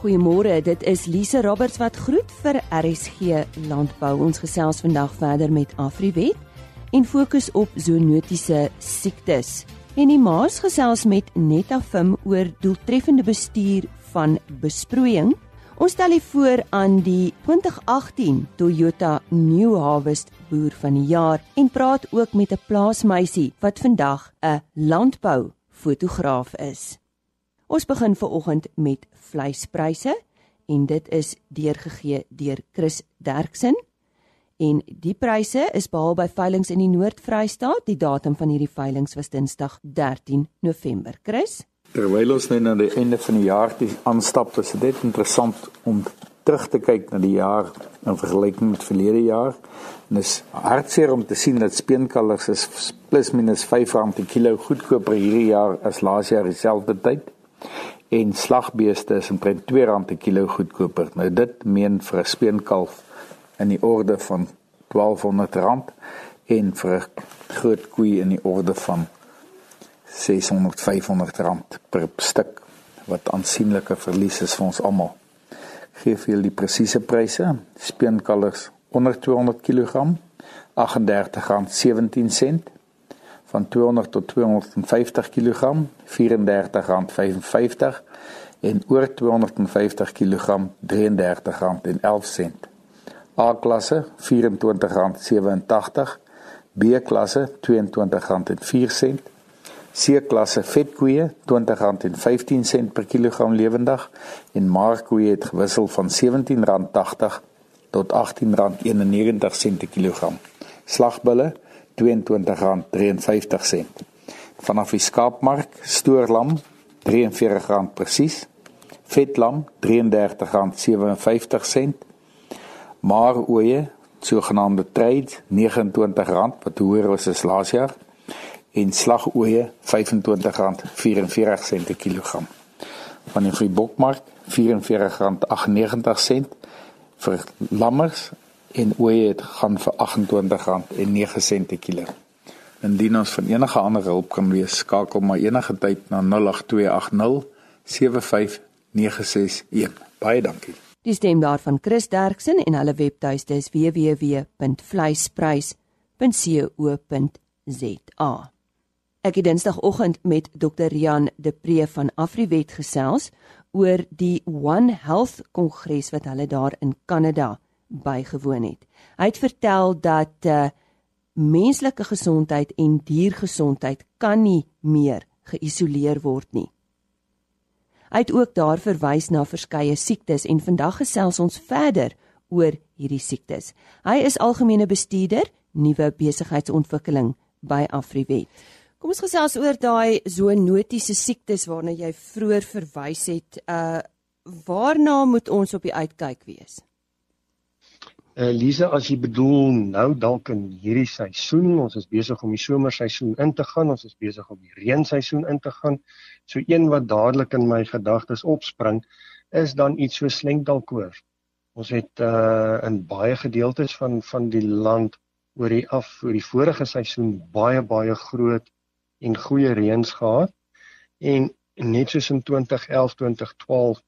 Goeiemôre, dit is Lise Roberts wat groet vir RSG Landbou. Ons gesels vandag verder met Afriwet en fokus op zoonotiese siektes. En die Maas gesels met Netafim oor doeltreffende bestuur van besproeiing. Ons stel hier voor aan die 2018 Toyota New Harvest boer van die jaar en praat ook met 'n plaasmeisie wat vandag 'n landbou fotograaf is. Ons begin veraloggend met vleispryse en dit is deurgegee deur Chris Derksen. En die pryse is behaal by veilinge in die Noord-Vrystaat. Die datum van hierdie veilinge was Dinsdag 13 November. Chris, terwyl ons nou na die einde van die jaar toe aanstap, is dit interessant om terug te kyk na die jaar in vergelyking met verlede jaar. En is hartseer om te sien dat speenkalvers is plus minus R5 per kilo goedkoper hierdie jaar as laas jaar dieselfde tyd en slagbeeste is omtrent R2 per kilo goedkoper. Nou dit meen vir 'n speenkalf in die orde van R1200 en vir 'n groot koei in die orde van R600-500 per stuk wat aansienlike verlies is vir ons almal. Gee vir julle die presiese pryse. Speenkalvers onder 200 kg R38.17 van 200 tot 250 kg R34.55 en oor 250 kg R33.11. A klasse R24.87, B klasse R22.04, C klasse vetkoeie R20.15 per kilogram lewendig en maarkoeie het gewissel van R17.80 tot R18.91 per kilogram. Slagbulle R22.53. Vanaf die skaapmark stoorlam R43 presies. Vetlam R33.57. Maar oeye, sogenaamde trade R29 wat hoër was as laas jaar en slagoeye R25.44 per kilogram. Van die Vryburgmark R44.98 vir lammers en oeye het gaan vir R28.09 per kilo. Indien ons van enige ander hulp kan wees, skakel maar enige tyd na 08280 75961. Baie dankie. Die stem daarvan Chris Derksen en hulle webtuiste is www.vleisprys.co.za. Ek het Dinsdagoggend met Dr. Jan De Pre van Afriwet gesels oor die One Health Kongres wat hulle daar in Kanada bygewoon het. Hy het vertel dat uh, menslike gesondheid en diergesondheid kan nie meer geïsoleer word nie. Hy het ook daar verwys na verskeie siektes en vandag gesels ons verder oor hierdie siektes. Hy is algemene bestuurder nuwe besigheidsontwikkeling by Afriwet. Kom ons gesels oor daai zoonotiese siektes waarna jy vroeër verwys het. Uh waarna moet ons op die uitkyk wees? Elise, eh, as jy bedoel nou dalk in hierdie seisoen, ons is besig om die somerseisoen in te gaan, ons is besig om die reenseisoen in te gaan. So een wat dadelik in my gedagtes opspring, is dan iets so slenkdalkoor. Ons het uh in baie gedeeltes van van die land oor die af oor die vorige seisoen baie baie groot en goeie reëns gehad. En net soos in 2011, 2012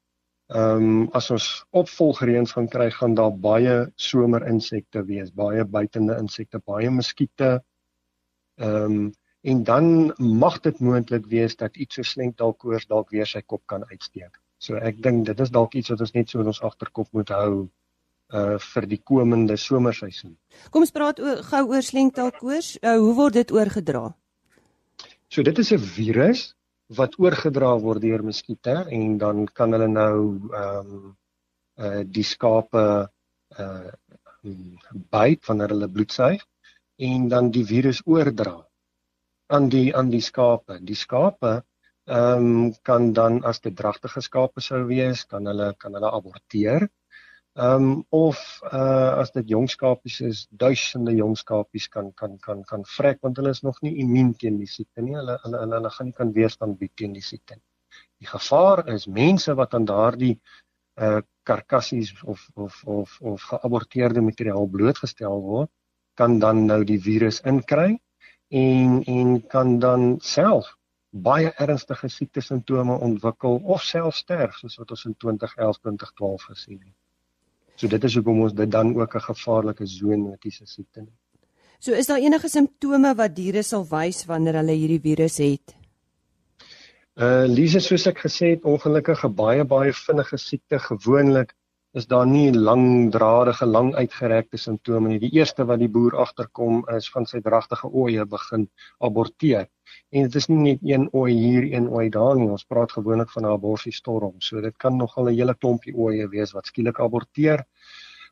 Ehm um, as ons opvolgreëns gaan kry, gaan daar baie somerinsekte wees, baie buitende insekte, baie muskiete. Ehm um, en dan mag dit moontlik wees dat iets so slenk dalk koors dalk weer sy kop kan uitsteek. So ek dink dit is dalk iets wat ons net so in ons agterkop moet hou uh vir die komende somerseisoen. Kom ons praat oor gou oor slenktalkoors. Uh, hoe word dit oorgedra? So dit is 'n virus wat oorgedra word deur muskiete en dan kan hulle nou ehm um, uh die skape uh byt wanneer hulle bloed suig en dan die virus oordra aan die aan die skape. Die skape ehm um, kan dan as dit dragtige skape sou wees, kan hulle kan hulle aborteer. Ehm um, of uh as dit jong skapies is, duisende jong skapies kan kan kan kan vrek want hulle is nog nie immuun teen die siekte nie. Hulle hulle hulle, hulle gaan nie kan weerstand bied teen die siekte nie. Die gevaar is mense wat aan daardie uh karkassies of of of of geaborteerde materiaal blootgestel word, kan dan nou die virus inkry en en kan dan self baie ernstige siekte simptome ontwikkel of self sterf soos wat ons in 2011 2012 gesien het. So dit is hoekom ons dit dan ook 'n gevaarlike zoonotiese siekte noem. So is daar enige simptome wat diere sal wys wanneer hulle hierdie virus het? Uh Lise soos ek gesê het, ongelukkige baie baie vinnige siekte gewoonlik is daar nie langdradige, lang uitgerekte simptome nie. Die eerste wat die boer agterkom is van sy dragtige ooe begin aborteer. En dit is nie net een ooi hier, een ooi daar nie. Ons praat gewoonlik van 'n aborsiestorm. So dit kan nogal 'n hele klompie ooe wees wat skielik aborteer.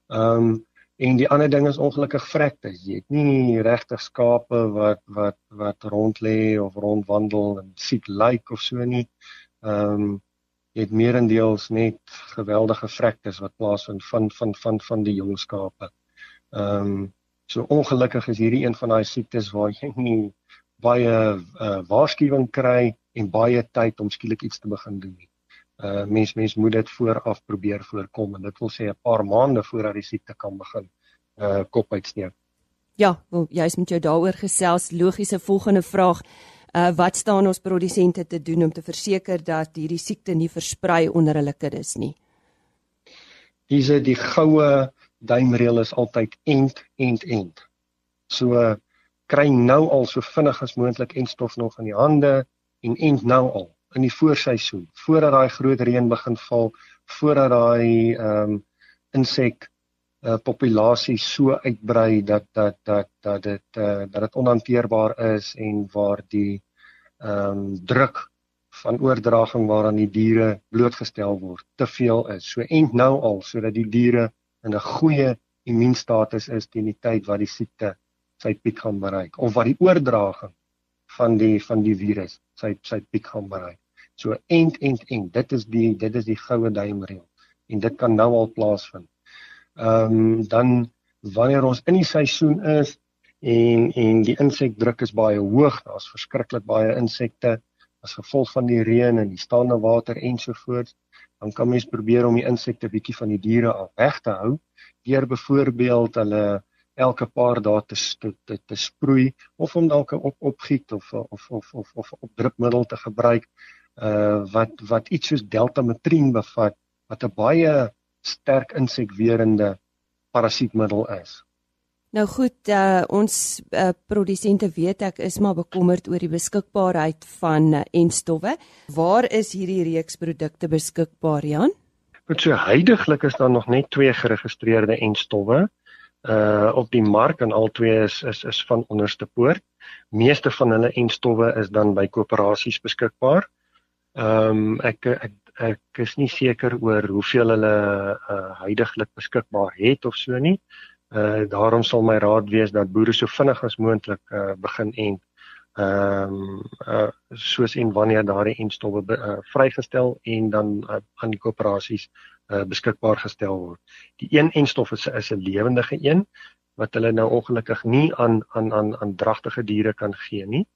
Ehm um, en die ander ding is ongelukkig vrektes. Jy het nie regtig skape wat wat wat rond lê of rondwandel en siek lyk like of so nie. Ehm um, jy het meerendeels net geweldige vrektes wat plaasvind van van van van die jong skape. Ehm um, so ongelukkig is hierdie een van daai siektes waar jy nie baie uh, waarskuwing kry en baie tyd om skielik iets te begin doen nie. Uh mens mens moet dit vooraf probeer voorkom en dit wil sê 'n paar maande voordat die siekte kan begin uh kop uitsteek. Ja, wel jy's met jou daaroor gesels. Logiese volgende vraag. Uh wat staan ons produsente te doen om te verseker dat hierdie siekte nie versprei onder hulle kuddes nie? Hierse die goue duimreël is altyd end end end. So kry nou al so vinnig as moontlik enstof nog in die hande en end nou al in die voorseisoen voordat daai groot reën begin val, voordat daai ehm um, insek uh, populasie so uitbrei dat dat dat dat dit uh, dat dit onhanteerbaar is en waar die ehm um, druk van oordraging waaraan die diere blootgestel word te veel is. So end nou al sodat die diere in 'n goeie immuunstatus is teen die tyd wat die siekte sy piek gaan bereik of wat die oordraging van die van die virus sy sy piek gaan bereik. So end end end dit is die dit is die goue duimreël en dit kan nou al plaasvind ehm um, dan wanneer ons in die seisoen is en en die insekdruk is baie hoog, daar's verskriklik baie insekte as gevolg van die reën en die staande water ensovoorts, dan kan mens probeer om die insekte bietjie van die diere af weg te hou deur byvoorbeeld hulle elke paar dae te, te te te sproei of om dalk op opgiet of of of of of op drupmiddel te gebruik uh wat wat iets soos deltametrien bevat wat 'n baie sterk insekwerende parasietmiddel is. Nou goed, uh, ons uh, produsente weet ek is maar bekommerd oor die beskikbaarheid van uh, enstowwe. Waar is hierdie reeks produkte beskikbaar, Jan? Goed, so heidaglik is daar nog net twee geregistreerde enstowwe uh op die mark en al twee is is is van onderste poort. Meeste van hulle enstowwe is dan by koöperasies beskikbaar. Ehm um, ek ek ek is nie seker oor hoeveel hulle uh, huidigelik beskikbaar het of so nie. Uh daarom sal my raad wees dat boere so vinnig as moontlik uh, begin en ehm um, uh soos en wanneer daardie enstowwe uh, vrygestel en dan uh, aan die koöperasies uh, beskikbaar gestel word. Die een enstof is is 'n lewendige een wat hulle nou ongelukkig nie aan aan aan aan dragtige diere kan gee nie.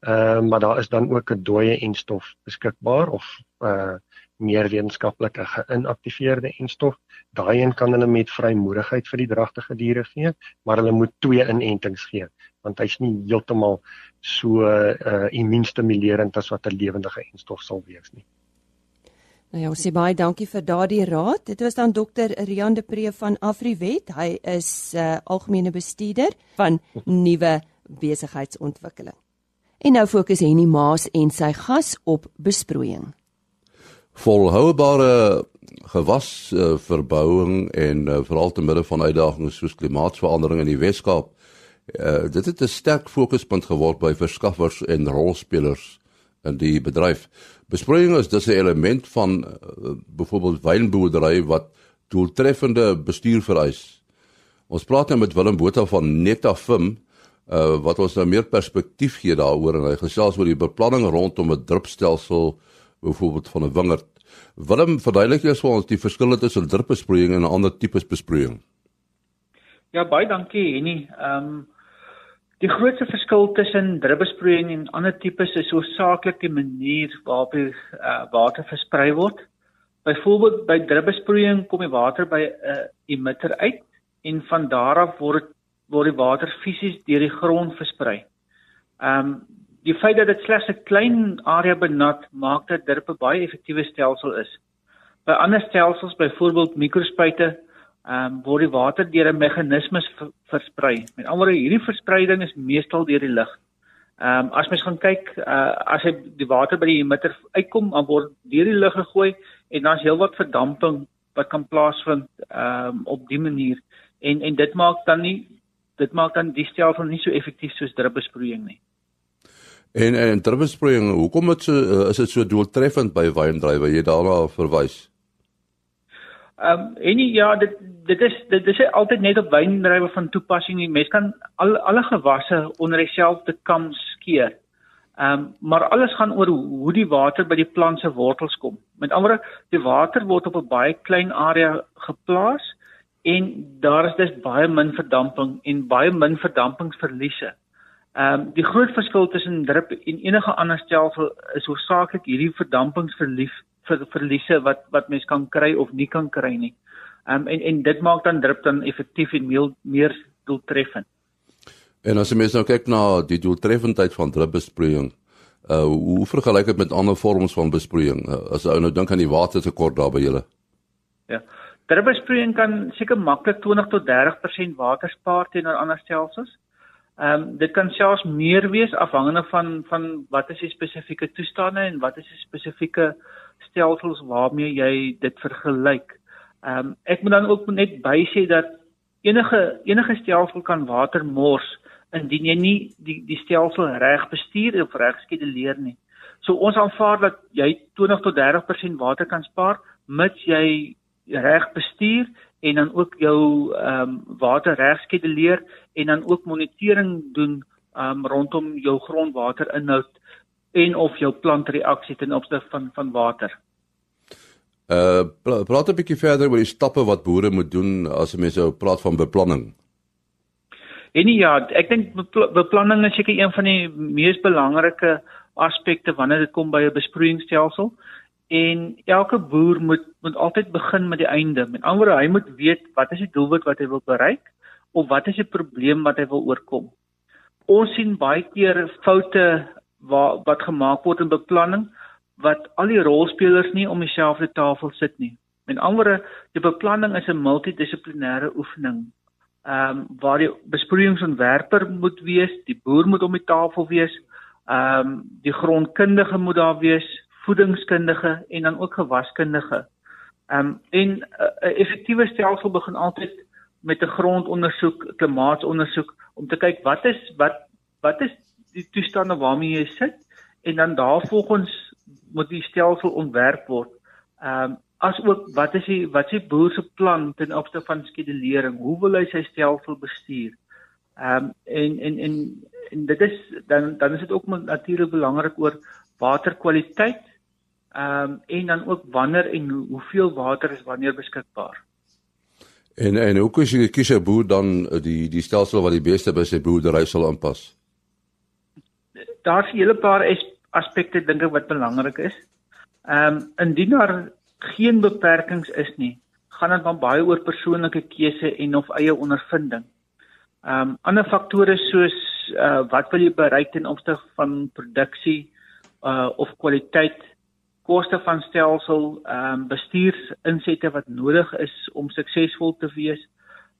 Ehm uh, maar daar is dan ook 'n dooie enstof beskikbaar of uh meer wetenskaplike geïnaktiveerde enstof. Daai een kan hulle met vrymoedigheid vir die dragtige diere gee, maar hulle moet twee inentings gee want hy's nie heeltemal so uh immuunstimulerend as wat 'n lewendige enstof sal wees nie. Nou ja, ons sê baie dankie vir daardie raad. Dit was dan dokter Rian de Pre van Afriwet. Hy is 'n uh, algemene bestuurder van nuwe besigheidsontwikkeling. En nou fokus Henny Maas en sy gas op besproeiing volhoubare gewasverbouing uh, en uh, veral te midde van uitdagings soos klimaatsverandering in die Weskaap. Uh, dit het 'n sterk fokuspunt geword by verskaffers en rolspelers in die bedryf. Besproeiing is dus 'n element van uh, byvoorbeeld wynboerdery wat doeltreffende bestuur vereis. Ons praat nou met Willem Botha van Netafim uh, wat ons nou meer perspektief gee daaroor en hy gesels oor die beplanning rondom 'n drupstelsel byvoorbeeld van 'n wingerd. Willem, verduidelik eers vir ons die verskille tussen drupbesproeiing en 'n ander tipe besproeiing. Ja, baie dankie, Henny. Ehm um, die grootste verskil tussen drupbesproeiing en ander tipes is hoofsaaklik die manier waarop die uh, water versprei word. Byvoorbeeld by drupbesproeiing kom die water by 'n uh, emitter uit en van daar af word word die water fisies deur die grond versprei. Ehm um, die feit dat dit slegs 'n klein area benat maak dat dit 'n baie effektiewe stelsel is. By ander stelsels, byvoorbeeld mikrospuite, ehm um, word die water deur 'n meganisme versprei. Met ander woorde, hierdie verspreiding is meestal deur die lug. Ehm um, as mens gaan kyk, uh, as hy die water by die emitter uitkom, dan word deur die lug gegooi en dan's heelwat verdamping wat kan plaasvind ehm um, op dië manier en en dit maak dan nie dit maak dan die stelsel nie so effektief soos druppelsproeiing nie. En en druppelsproeiing, hoekom dit so uh, is dit so doeltreffend by wyndrywe? Jy daarna verwys. Ehm um, en ja, dit dit is dit is altyd net op wyndrywe van toepassing. Die mens kan al alle gewasse onder dieselfde kam skeer. Ehm um, maar alles gaan oor hoe die water by die plant se wortels kom. Met ander woorde, die water word op 'n baie klein area geplaas en daar is dus baie min verdamping en baie min verdampingsverliese. Ehm um, die groot verskil tussen drip en enige ander stelsel is hoofsaaklik hierdie verdampingsverlies vir verliese wat wat mens kan kry of nie kan kry nie. Ehm um, en en dit maak dan drip dan effektief en meer meer doeltreffend. En as jy mens nou kyk na die doeltreffendheid van drupbesproeiing, uh hoe vergelyk dit met ander vorms van besproeiing? Uh, as ou nou dink aan die watertekort daar by julle. Ja. Drupbesproeiing kan seker maklik 20 tot 30% water spaar teenoor ander stelsels. Ehm um, dit kan selfs meer wees afhangende van van wat is die spesifieke toestande en wat is die spesifieke stelsels waarmee jy dit vergelyk. Ehm um, ek moet dan ook net bysê dat enige enige stelsel kan water mors indien jy nie die die stelsel reg bestuur of reg skeduleer nie. So ons aanvaar dat jy 20 tot 30% water kan spaar mits jy reg bestuur en dan ook jou ehm um, water reg skeduleer en dan ook monitering doen ehm um, rondom jou grondwaterinhoud en of jou plantreaksie ten opsigte van van water. Uh praat 'n bietjie verder oor die stappe wat boere moet doen as mense nou praat van beplanning. En ja, ek dink beplanning is seker een van die mees belangrike aspekte wanneer dit kom by 'n besproeiingsstelsel. En elke boer moet moet altyd begin met die einde. Met ander woorde, hy moet weet wat is die doelwit wat hy wil bereik of wat is die probleem wat hy wil oorkom. Ons sien baie keer foute wat wat gemaak word in beplanning wat al die rolspelers nie om dieselfde tafel sit nie. Met ander woorde, die beplanning is 'n multidissiplinêre oefening. Ehm um, waar die besproeiingsontwerper moet wees, die boer moet om die tafel wees, ehm um, die grondkundige moet daar wees, voedingskundige en dan ook gewaskundige. Ehm um, en 'n uh, effektiewe stelsel begin altyd met 'n grondondersoek, klimaatsondersoek om te kyk wat is wat wat is die toestande waarmee jy sit en dan daarvolgens moet die stelsel ontwerp word. Ehm um, as ook wat is die wat is die boer se plan ten opsigte van skedulering? Hoe wil hy sy stelsel bestuur? Ehm um, en en en en dit is dan dan is dit ook natuurlik belangrik oor waterkwaliteit. Ehm um, en dan ook wanneer en hoeveel water is wanneer beskikbaar. En en hoe kies jy kies 'n boer dan die die stelsel wat die beste by sy boerdery sal aanpas? daar's 'n hele paar aspekte dink ek wat belangrik is. Ehm um, indien daar geen beperkings is nie, gaan dit dan baie oor persoonlike keuse en of eie ondervinding. Ehm um, ander faktore soos uh, wat wil jy bereik ten opsigte van produksie uh, of kwaliteit, koste van stelsel, ehm um, bestuursinsette wat nodig is om suksesvol te wees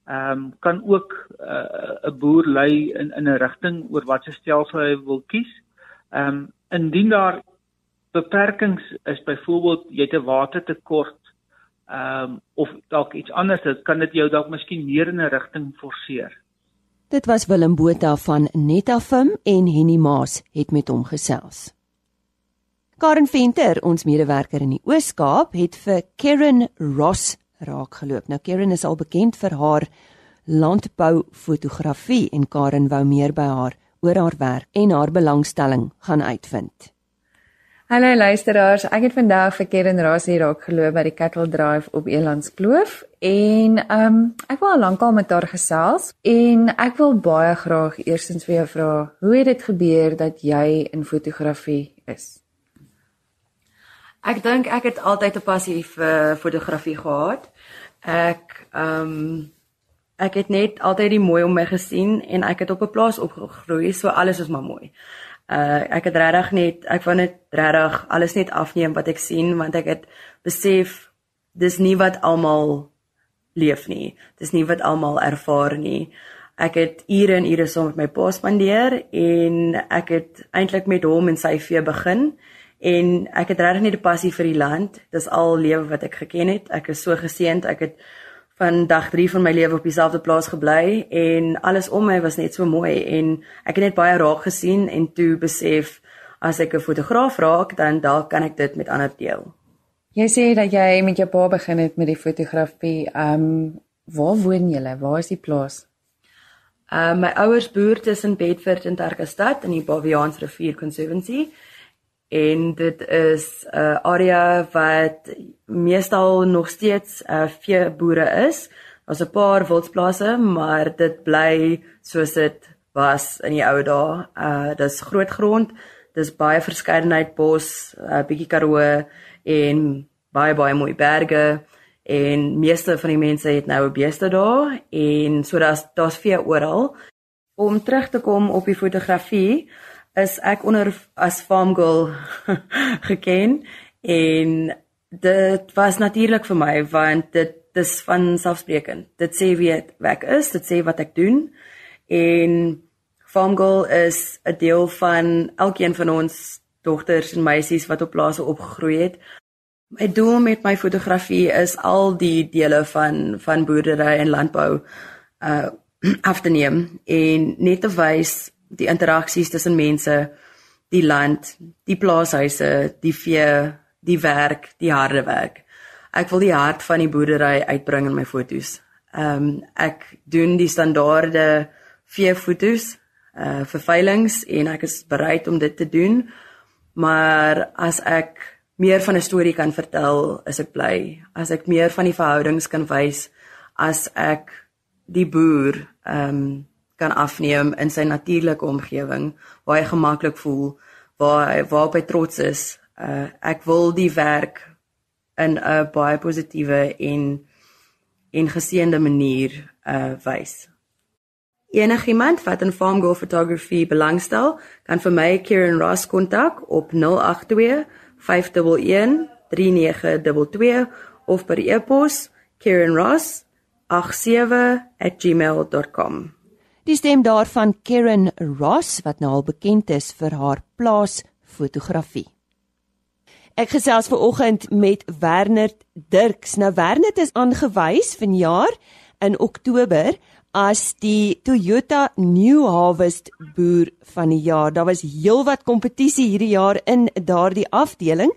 ehm um, kan ook uh, 'n uh, boer lei in in 'n rigting oor watter stelsel hy wil kies. Ehm um, indien daar beperkings is, byvoorbeeld jy het 'n watertekort ehm um, of dalk iets anders, dit kan dit jou dalk miskien meer in 'n rigting forceer. Dit was Willem Botha van Netafim en Henny Maas het met hom gesels. Karen Venter, ons medewerker in die Oos-Kaap, het vir Karen Ross raakgeloop. Nou Karen is al bekend vir haar landboufotografie en Karen wou meer by haar oor haar werk en haar belangstelling gaan uitvind. Hallo luisteraars, ek het vandag vir Karen Rassie raakgeloop by die Cattle Drive op Elandskloof en ehm um, ek wou al lankal met haar gesels en ek wil baie graag eerstens vir jou vra, hoe het dit gebeur dat jy in fotografie is? Ek dink ek het altyd 'n passie vir fotografie gehad. Ek ehm um, ek het net altyd die mooi om my gesien en ek het op 'n plaas opgegroei, so alles is maar mooi. Uh ek het regtig net ek wou net regtig alles net afneem wat ek sien want ek het besef dis nie wat almal leef nie. Dis nie wat almal ervaar nie. Ek het ure en ure saam met my pa spandeer en ek het eintlik met hom en sy vee begin en ek het regtig net 'n passie vir die land. Dis al lewe wat ek geken het. Ek is so geseënd. Ek het van dag 3 van my lewe op dieselfde plaas gebly en alles om my was net so mooi en ek het net baie raak gesien en toe besef as ek 'n fotograaf raak dan dalk kan ek dit met ander deel. Jy sê dat jy met jou pa begin het met die fotografie. Ehm um, waar woon julle? Waar is die plaas? Uh my ouers boer tussen Bedford en Tarkastad in die Baviaans Rivier Conservancy en dit is 'n uh, area wat meestal nog steeds uh, veeboere is. Daar's 'n paar wildsplase, maar dit bly soos dit was in die ou dae. Uh dis groot grond. Dis baie verskeidenheid bos, 'n uh, bietjie karoo en baie baie mooi berge en meeste van die mense het nou beeste daar en so daar's daar's vee oral. Om terug te kom op die fotografie, is ek onder as farm girl geken en dit was natuurlik vir my want dit dis van selfspreekend. Dit sê wie ek is, dit sê wat ek doen en farm girl is 'n deel van elkeen van ons dogters en meisies wat op plase opgegroei het. My doel met my fotografie is al die dele van van boerdery en landbou uh af te neem en net te wys die interaksies tussen mense, die land, die plaashuise, die vee, die werk, die harde werk. Ek wil die hart van die boerdery uitbring in my fotos. Ehm um, ek doen die standaarde veefotos, uh vir veilings en ek is bereid om dit te doen. Maar as ek meer van 'n storie kan vertel, is ek bly. As ek meer van die verhoudings kan wys, as ek die boer ehm um, kan afneem in sy natuurlike omgewing waar hy gemaklik voel, waar hy waarop hy trots is. Uh ek wil die werk in 'n baie positiewe en en geseënde manier uh wys. Enigiemand wat in farm girl photography belangstel, kan vir my Kieran Ross kontak op 082 511 3922 of per e-pos kieranross87@gmail.com. Die stem daarvan Karen Ross wat nou al bekend is vir haar plaasfotografie. Ek gesels ver oggend met Werner Dirks. Nou Werner is aangewys vanjaar in Oktober as die Toyota New Harvest boer van die jaar. Daar was heelwat kompetisie hierdie jaar in daardie afdeling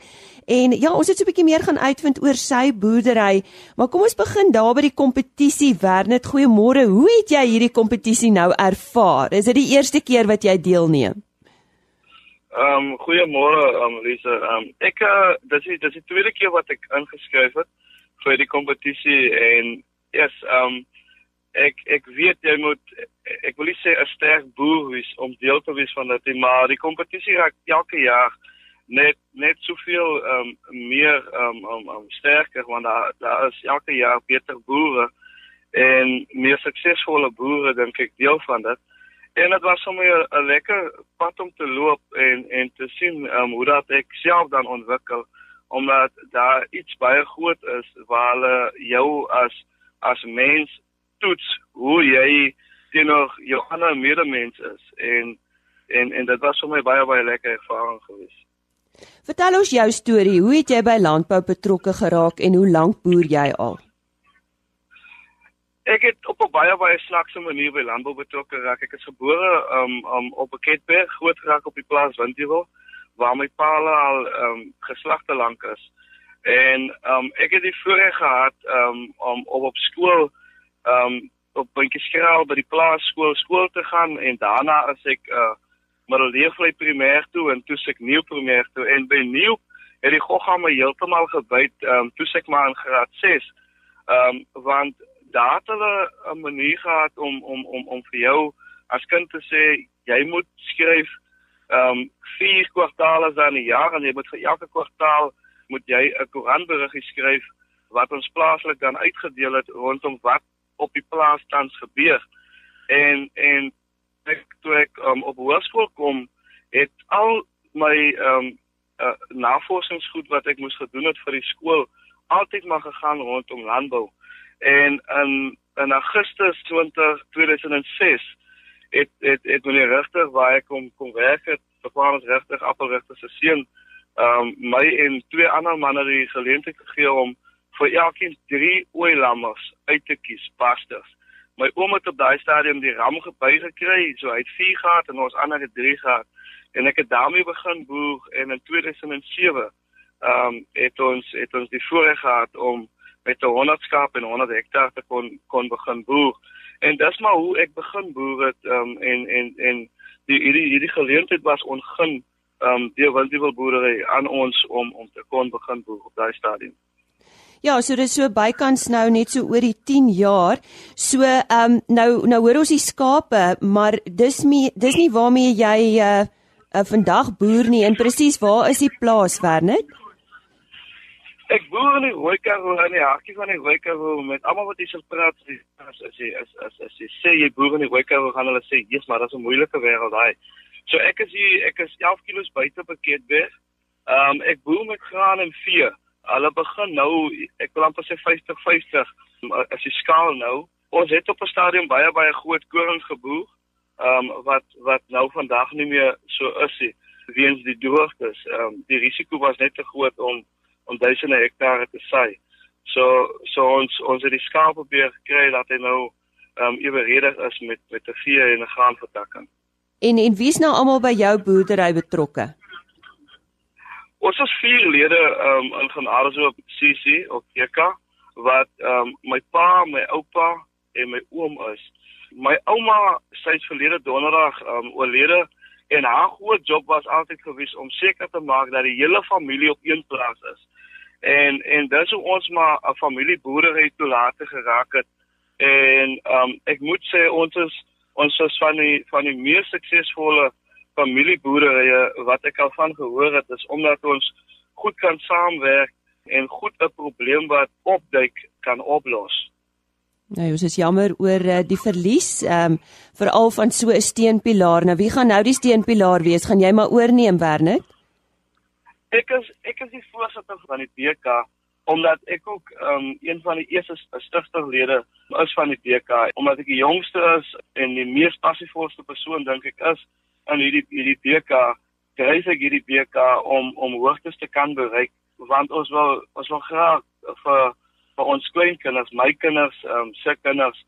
En ja, ons het so 'n bietjie meer gaan uitvind oor sy boerdery, maar kom ons begin daar by die kompetisie. Wernet, goeiemôre. Hoe het jy hierdie kompetisie nou ervaar? Is dit die eerste keer wat jy deelneem? Ehm um, goeiemôre, um, Lisa. Ehm um, ek uh, dis dis die tweede keer wat ek ingeskryf het vir die kompetisie en yes, ehm um, ek ek weet jy moet ek wil nie sê 'n sterk boer wees om deel te wees van dit, maar die kompetisie raak elke jaar net net soveel ehm um, meer ehm um, um, um, sterker want daar daar is elke jaar beter boere en meer suksesvolle boere dink ek deel van dit. En dit was sommer 'n lekker pad om te loop en en te sien ehm um, hoe dat ek self dan ontwikkel omdat daar iets baie groot is waar hulle jou as as mens toets hoe jy teenoor jou ander medemens is en en en dit was vir my baie baie lekker ervaring geweest. Vertel ons jou storie. Hoe het jy by landbou betrokke geraak en hoe lank boer jy al? Ek het op 'n baie baie snaakse manier by landbou betrokke geraak. Ek is gebore um, um op 'n Ketberg, groot geraak op die plaas Windheuwel waar my pa al um geslagte lank is. En um ek het die voorreg gehad um om op op skool um op Bietjieskraal by die plaasskool skool te gaan en daarna as ek uh Middelleefvlei primêr toe en toe ek nuwe primêr toe en by nuwe het die gogga my heeltemal gebyt ehm um, toe ek maar in graad 6. Ehm um, want daar het hulle 'n manier gehad om om om om vir jou as kind te sê jy moet skryf ehm um, vier kwartaale dan 'n jaar en jy moet vir elke kwartaal moet jy 'n koerantberig skryf wat ons plaaslik dan uitgedeel het rondom wat op die plaas tans gebeur. En en ek toe ek um, op hoërskool kom het al my ehm um, uh, navorsingsgoed wat ek moes gedoen het vir die skool altyd maar gegaan rondom landbou. En in in Augustus 20 2006 het het het meneer regtig waar ek kom kom werk het, bepaal ons regtig appelregter se seun ehm um, my en twee ander manne die geleentheid gegee om vir elkeen drie oeilammers uit te kies, pastors. My oom het op daai stadium die ram geby gekry, so hy het 4 gehad en ons ander het 3 gehad. En ek het daarmee begin boer en in 2007 ehm um, het ons het ons die voorreg gehad om met 'n 100 skaap en 100 hektaar te kon kon begin boer. En dis maar hoe ek begin boer het ehm um, en en en die hierdie hierdie geleentheid was ongun ehm um, deur Wildewil boerdery aan ons om om te kon begin boer op daai stadium. Ja, so dis so bykans nou net so oor die 10 jaar. So ehm um, nou nou hoor ons die skape, maar dis nie dis nie waarmee jy uh, uh vandag boer nie. En presies waar is die plaas, Wernet? Ek boer in die Rooikaroo in die hartjie van die Rooikaroo met almal wat hier sal praat as as jy as as as jy sê jy boer in die Rooikaroo gaan hulle sê jy's maar dis 'n moeilike wêreld daai. So ek is hier ek is 11 km buite Piketberg. Ehm um, ek boer met graan en vee. Hulle begin nou ek wil amper sê 50 50 as jy skaal nou. Ons het op 'n stadium baie baie groot korings geboer. Ehm um, wat wat nou vandag nie meer so is nie weens die droogtes. Ehm um, die risiko was net te groot om om duisende hektare te saai. So so ons ons het die skaap probeer kry dat hy nou ehm um, eweredig is met met 'n vee en 'n graanvertakking. En en wie's nou almal by jou boerdery betrokke? Ons is vier lede um, in Genadeshoop op CC of EK wat um, my pa, my oupa en my oom is. My ouma sy's verlede donderdag um, oorlede en haar groot job was altyd gewees om seker te maak dat die hele familie op een plaas is. En en dis hoe ons maar 'n familieboerdery toelate geraak het. En um ek moet sê ons is ons is van die van die mees suksesvolle familieboerderye wat ek al van gehoor het is omdat ons goed kan saamwerk en goed 'n probleem wat opduik kan oplos. Nou, ons is jammer oor uh, die verlies, ehm um, veral van so 'n steunpilaar. Nou, wie gaan nou die steunpilaar wees? Gaan jy maar oorneem, Werner? ek is ek is die voorsitter van die BK omdat ek ook um, een van die eerste stigterlede is van die BK omdat ek die jongste is en die mees passievolste persoon dink ek is in hierdie hierdie BK dryf ek hierdie BK om om hoogtes te kan bereik want ons wil ons wil graag vir vir ons kleinkinders, my kinders, ehm um, se kinders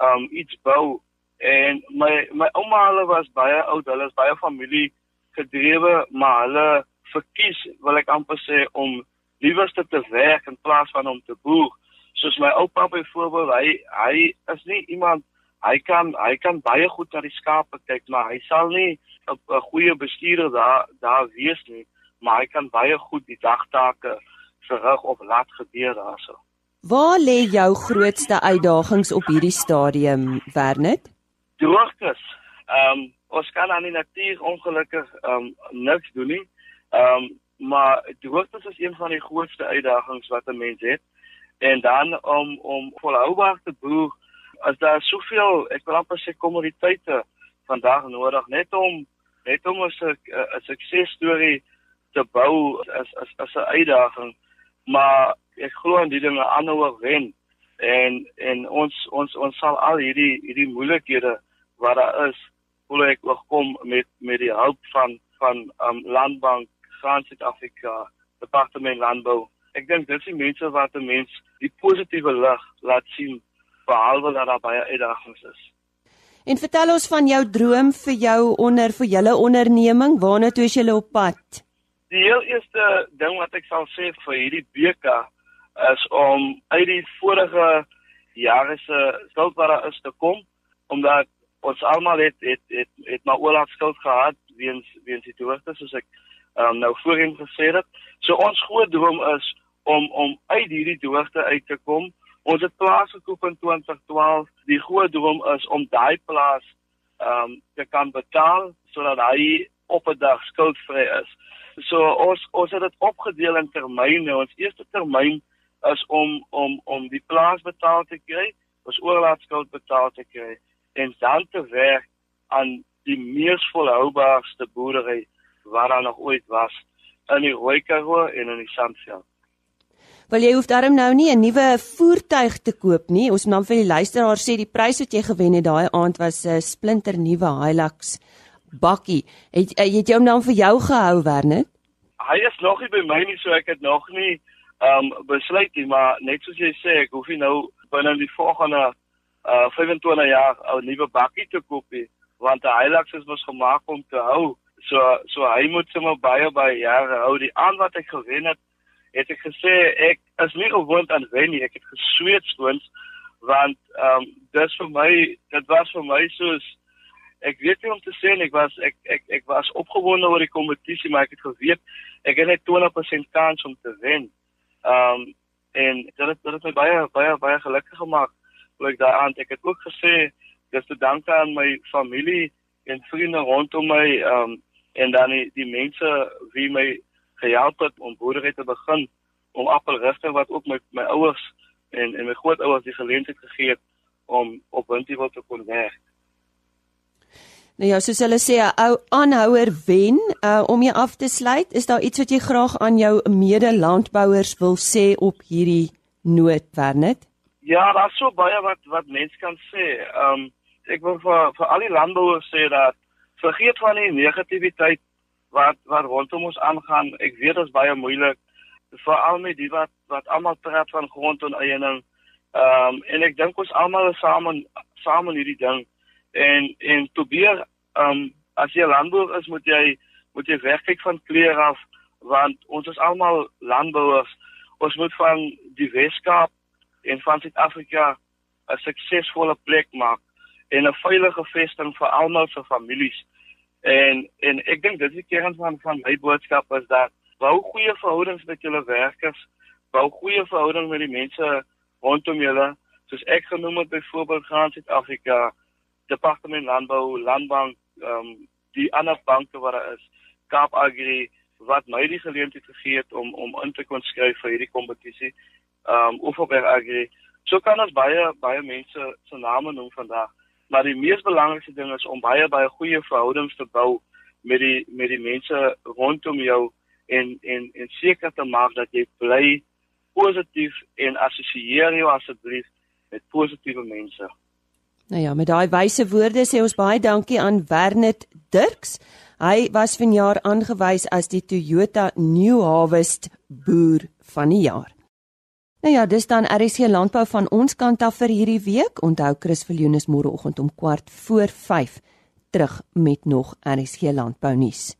ehm um, iets bou en my my ouma hulle was baie oud, hulle is baie familie gedrewe, maar hulle verkies wil ek amper sê om liewerste te werk in plaas van om te boer. Soos my oupa byvoorbeeld, hy hy is nie iemand hy kan hy kan baie goed na die skape kyk, maar hy sal nie 'n goeie bestuurder daar daar wees nie, maar hy kan baie goed die dagtake verrig of laat gebeur daarso. Waar lê jou grootste uitdagings op hierdie stadium, Wernet? Droogtes. Ehm um, ons kan aan die natuur ongelukkig ehm um, niks doen nie. Ehm um, maar droogtes is een van die grootste uitdagings wat 'n mens het. En dan om om volhoubaar te boer, as daar soveel, ek wil amper sê kommoditeite vandag nodig net om net om 'n 'n suksesstorie te bou as as as 'n uitdaging. Maar ek glo aan die dinge aanhou wen en en ons ons ons sal al hierdie hierdie moeilikhede wat daar is, hoe ek kom met met die hulp van van um, landbank Suid-Afrika, Departement Landbou. Ek dink dit is die mense wat 'n mens die positiewe lig laat sien behalwe dat daar baie uitdagings is. En vertel ons van jou droom vir jou onder vir julle onderneming, waarna toe is julle op pad? Die heel eerste ding wat ek sal sê vir hierdie beka is om uit die vorige jare se skuld wat daar is te kom omdat ons almal het het het, het maar oorlaat skuld gehad weens weens die droogte soos ek um, nou voorheen gesê het. So ons groot droom is om om uit hierdie droogte uit te kom. Ons het plaas gekoop in 2012. Die groot droom is om daai plaas ehm um, te kan betaal sodat hy op 'n dag skuldvry is. So ons ons het dit opgedeel in termyne. Ons eerste termyn is om om om die plaas betaal te kry, ons oorlaatskuld betaal te kry en dan te werk aan die mees volhoubaarste boerdery wat daar nog ooit was in die Rooikaroo en in die Sandveld. Wel jy hoef darm nou nie 'n nuwe voertuig te koop nie. Ons dan vir die luisteraar sê die prys wat jy gewen het daai aand was 'n splinter nuwe Hilux bakkie. Het het jy hom dan vir jou gehou, Werner? Hy is nog nie by my nie, so ek het nog nie ehm um, besluit nie, maar net soos jy sê, ek hoef nie nou binne die volgende uh 25 jaar 'n nuwe bakkie te koop nie, want 'n Hilux is mos gemaak om te hou. So so hy moet sommer baie baie jare hou. Die aan wat ek gewen het, het ek gesê ek is nie gewoond aan wen nie. Ek het gesweet skoons want ehm um, dis vir my dit was vir my soos ek weet nie om te sê ek was ek ek ek was opgewonde oor die kompetisie maar ek het geweet ek het net 20% kans om te wen. Ehm um, en dit het dit het my baie baie baie gelukkig gemaak toe ek daai aand ek het ook gesê dis te danke aan my familie en vriende rondom my ehm um, en dan die, die mense wie my gehelp het om boerdery te begin om appelrigter wat ook my my ouers en en my grootouers die geleentheid gegee het om op Windtiewil te kon werk. Nou ja, soos hulle sê 'n ou aanhouer wen, uh om jy af te sluit, is daar iets wat jy graag aan jou mede-landbouers wil sê op hierdie noot, Wernet? Ja, daar's so baie wat wat mense kan sê. Um ek wil vir vir al die landbouers sê dat vergeet van die negativiteit wat wat rondom ons aangaan. Ek weet dit is baie moeilik veral met die wat wat almal praat van grondoneiening. Ehm um, en ek dink ons almal is saam saam in hierdie ding. En en probeer ehm um, as jy landbouer is, moet jy moet jy wegkyk van kleur af want ons is almal landbouers. Ons moet van die Weskaap en van Suid-Afrika 'n suksesvolle plek maak en 'n veilige vesting vir almal se families. En en ek dink dit is die kern van van my boodskap is dat bou goeie verhoudings met julle werkers, bou goeie verhoudings met die mense rondom julle, soos ek genoem het byvoorbeeld gaan Suid-Afrika, Departement Landbou, Landbank, ehm um, die ander banke wat daar is, Kaap Agri wat my die geleentheid gegee het om om in te kon skryf vir hierdie kompetisie. Ehm um, Oeverberg Agri. So kan ons baie baie mense se name noem vandag maar die mees belangrikste ding is om baie baie goeie verhoudings te bou met die met die mense rondom jou en en en seker te maak dat jy bly positief en assosieer jou asseblief met positiewe mense. Nou ja, met daai wyse woorde sê ons baie dankie aan Wernet Dirks. Hy was vanjaar aangewys as die Toyota New Harvest boer van die jaar. Nou ja, dis dan RC Landbou van ons kant af vir hierdie week. Onthou Chris Viljoen is môreoggend om kwart voor 5 terug met nog RC Landbou nuus.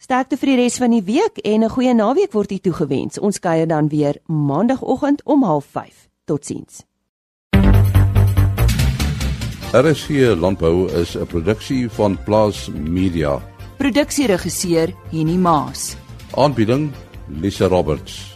Sterkte vir die res van die week en 'n goeie naweek word u toegewens. Ons kuier dan weer maandagooggend om 05:30. Totsiens. RC Landbou is 'n produksie van Plaas Media. Produksieregisseur Henny Maas. Aanbieding Lisa Roberts